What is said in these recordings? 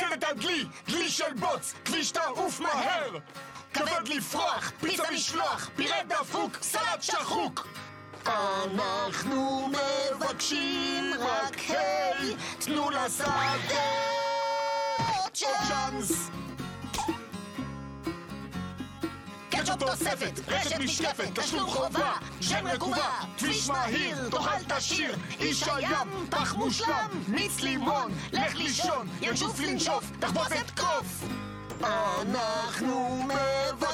נמזדת על דלי, דלי של בוץ, כביש תעוף מהר! כבד לפרוח, פיצה משלוח, פירה דפוק, סלט שחוק! אנחנו מבקשים רק היי, תנו לשדה צ'אנס! קטשופ תוספת, רשת משקפת, תשלום חובה, שם רקובה, כביש מהיר, תאכל תשיר, איש הים, פח מושלם, מיץ לימון, לך לישון, ינשוף לנשוף, תחבושת קוף! אנחנו מבקשים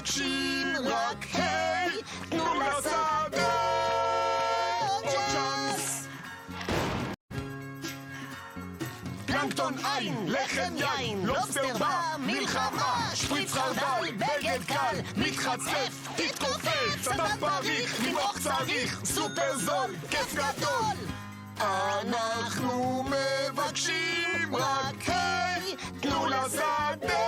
פלנקטון עין, לחם יין, לובסטר בא, מלחמה, שפריץ חרדל, בגד קל, מתחצף, תתכופף, צדד פריך, למרוח צריך, סופר זול, כיף גדול! אנחנו מבקשים רק היי, תנו לשדה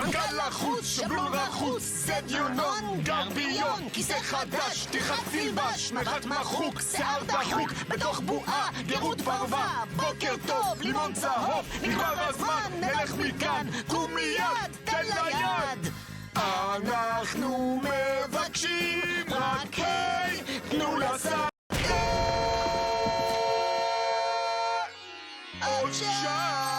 מנכ"ל לחוץ, שבלול רחוץ, סד יונון, גרביון, כיסא חדש, תיחת סילבש, מבט מחוק, שיער דחוק, בתוך בועה, גרות פרווה, בוקר טוב, לימון צהוב, נגמר הזמן, נלך מכאן, קום מיד, תן ליד. אנחנו מבקשים רק היי, תנו לשר עוד שעה.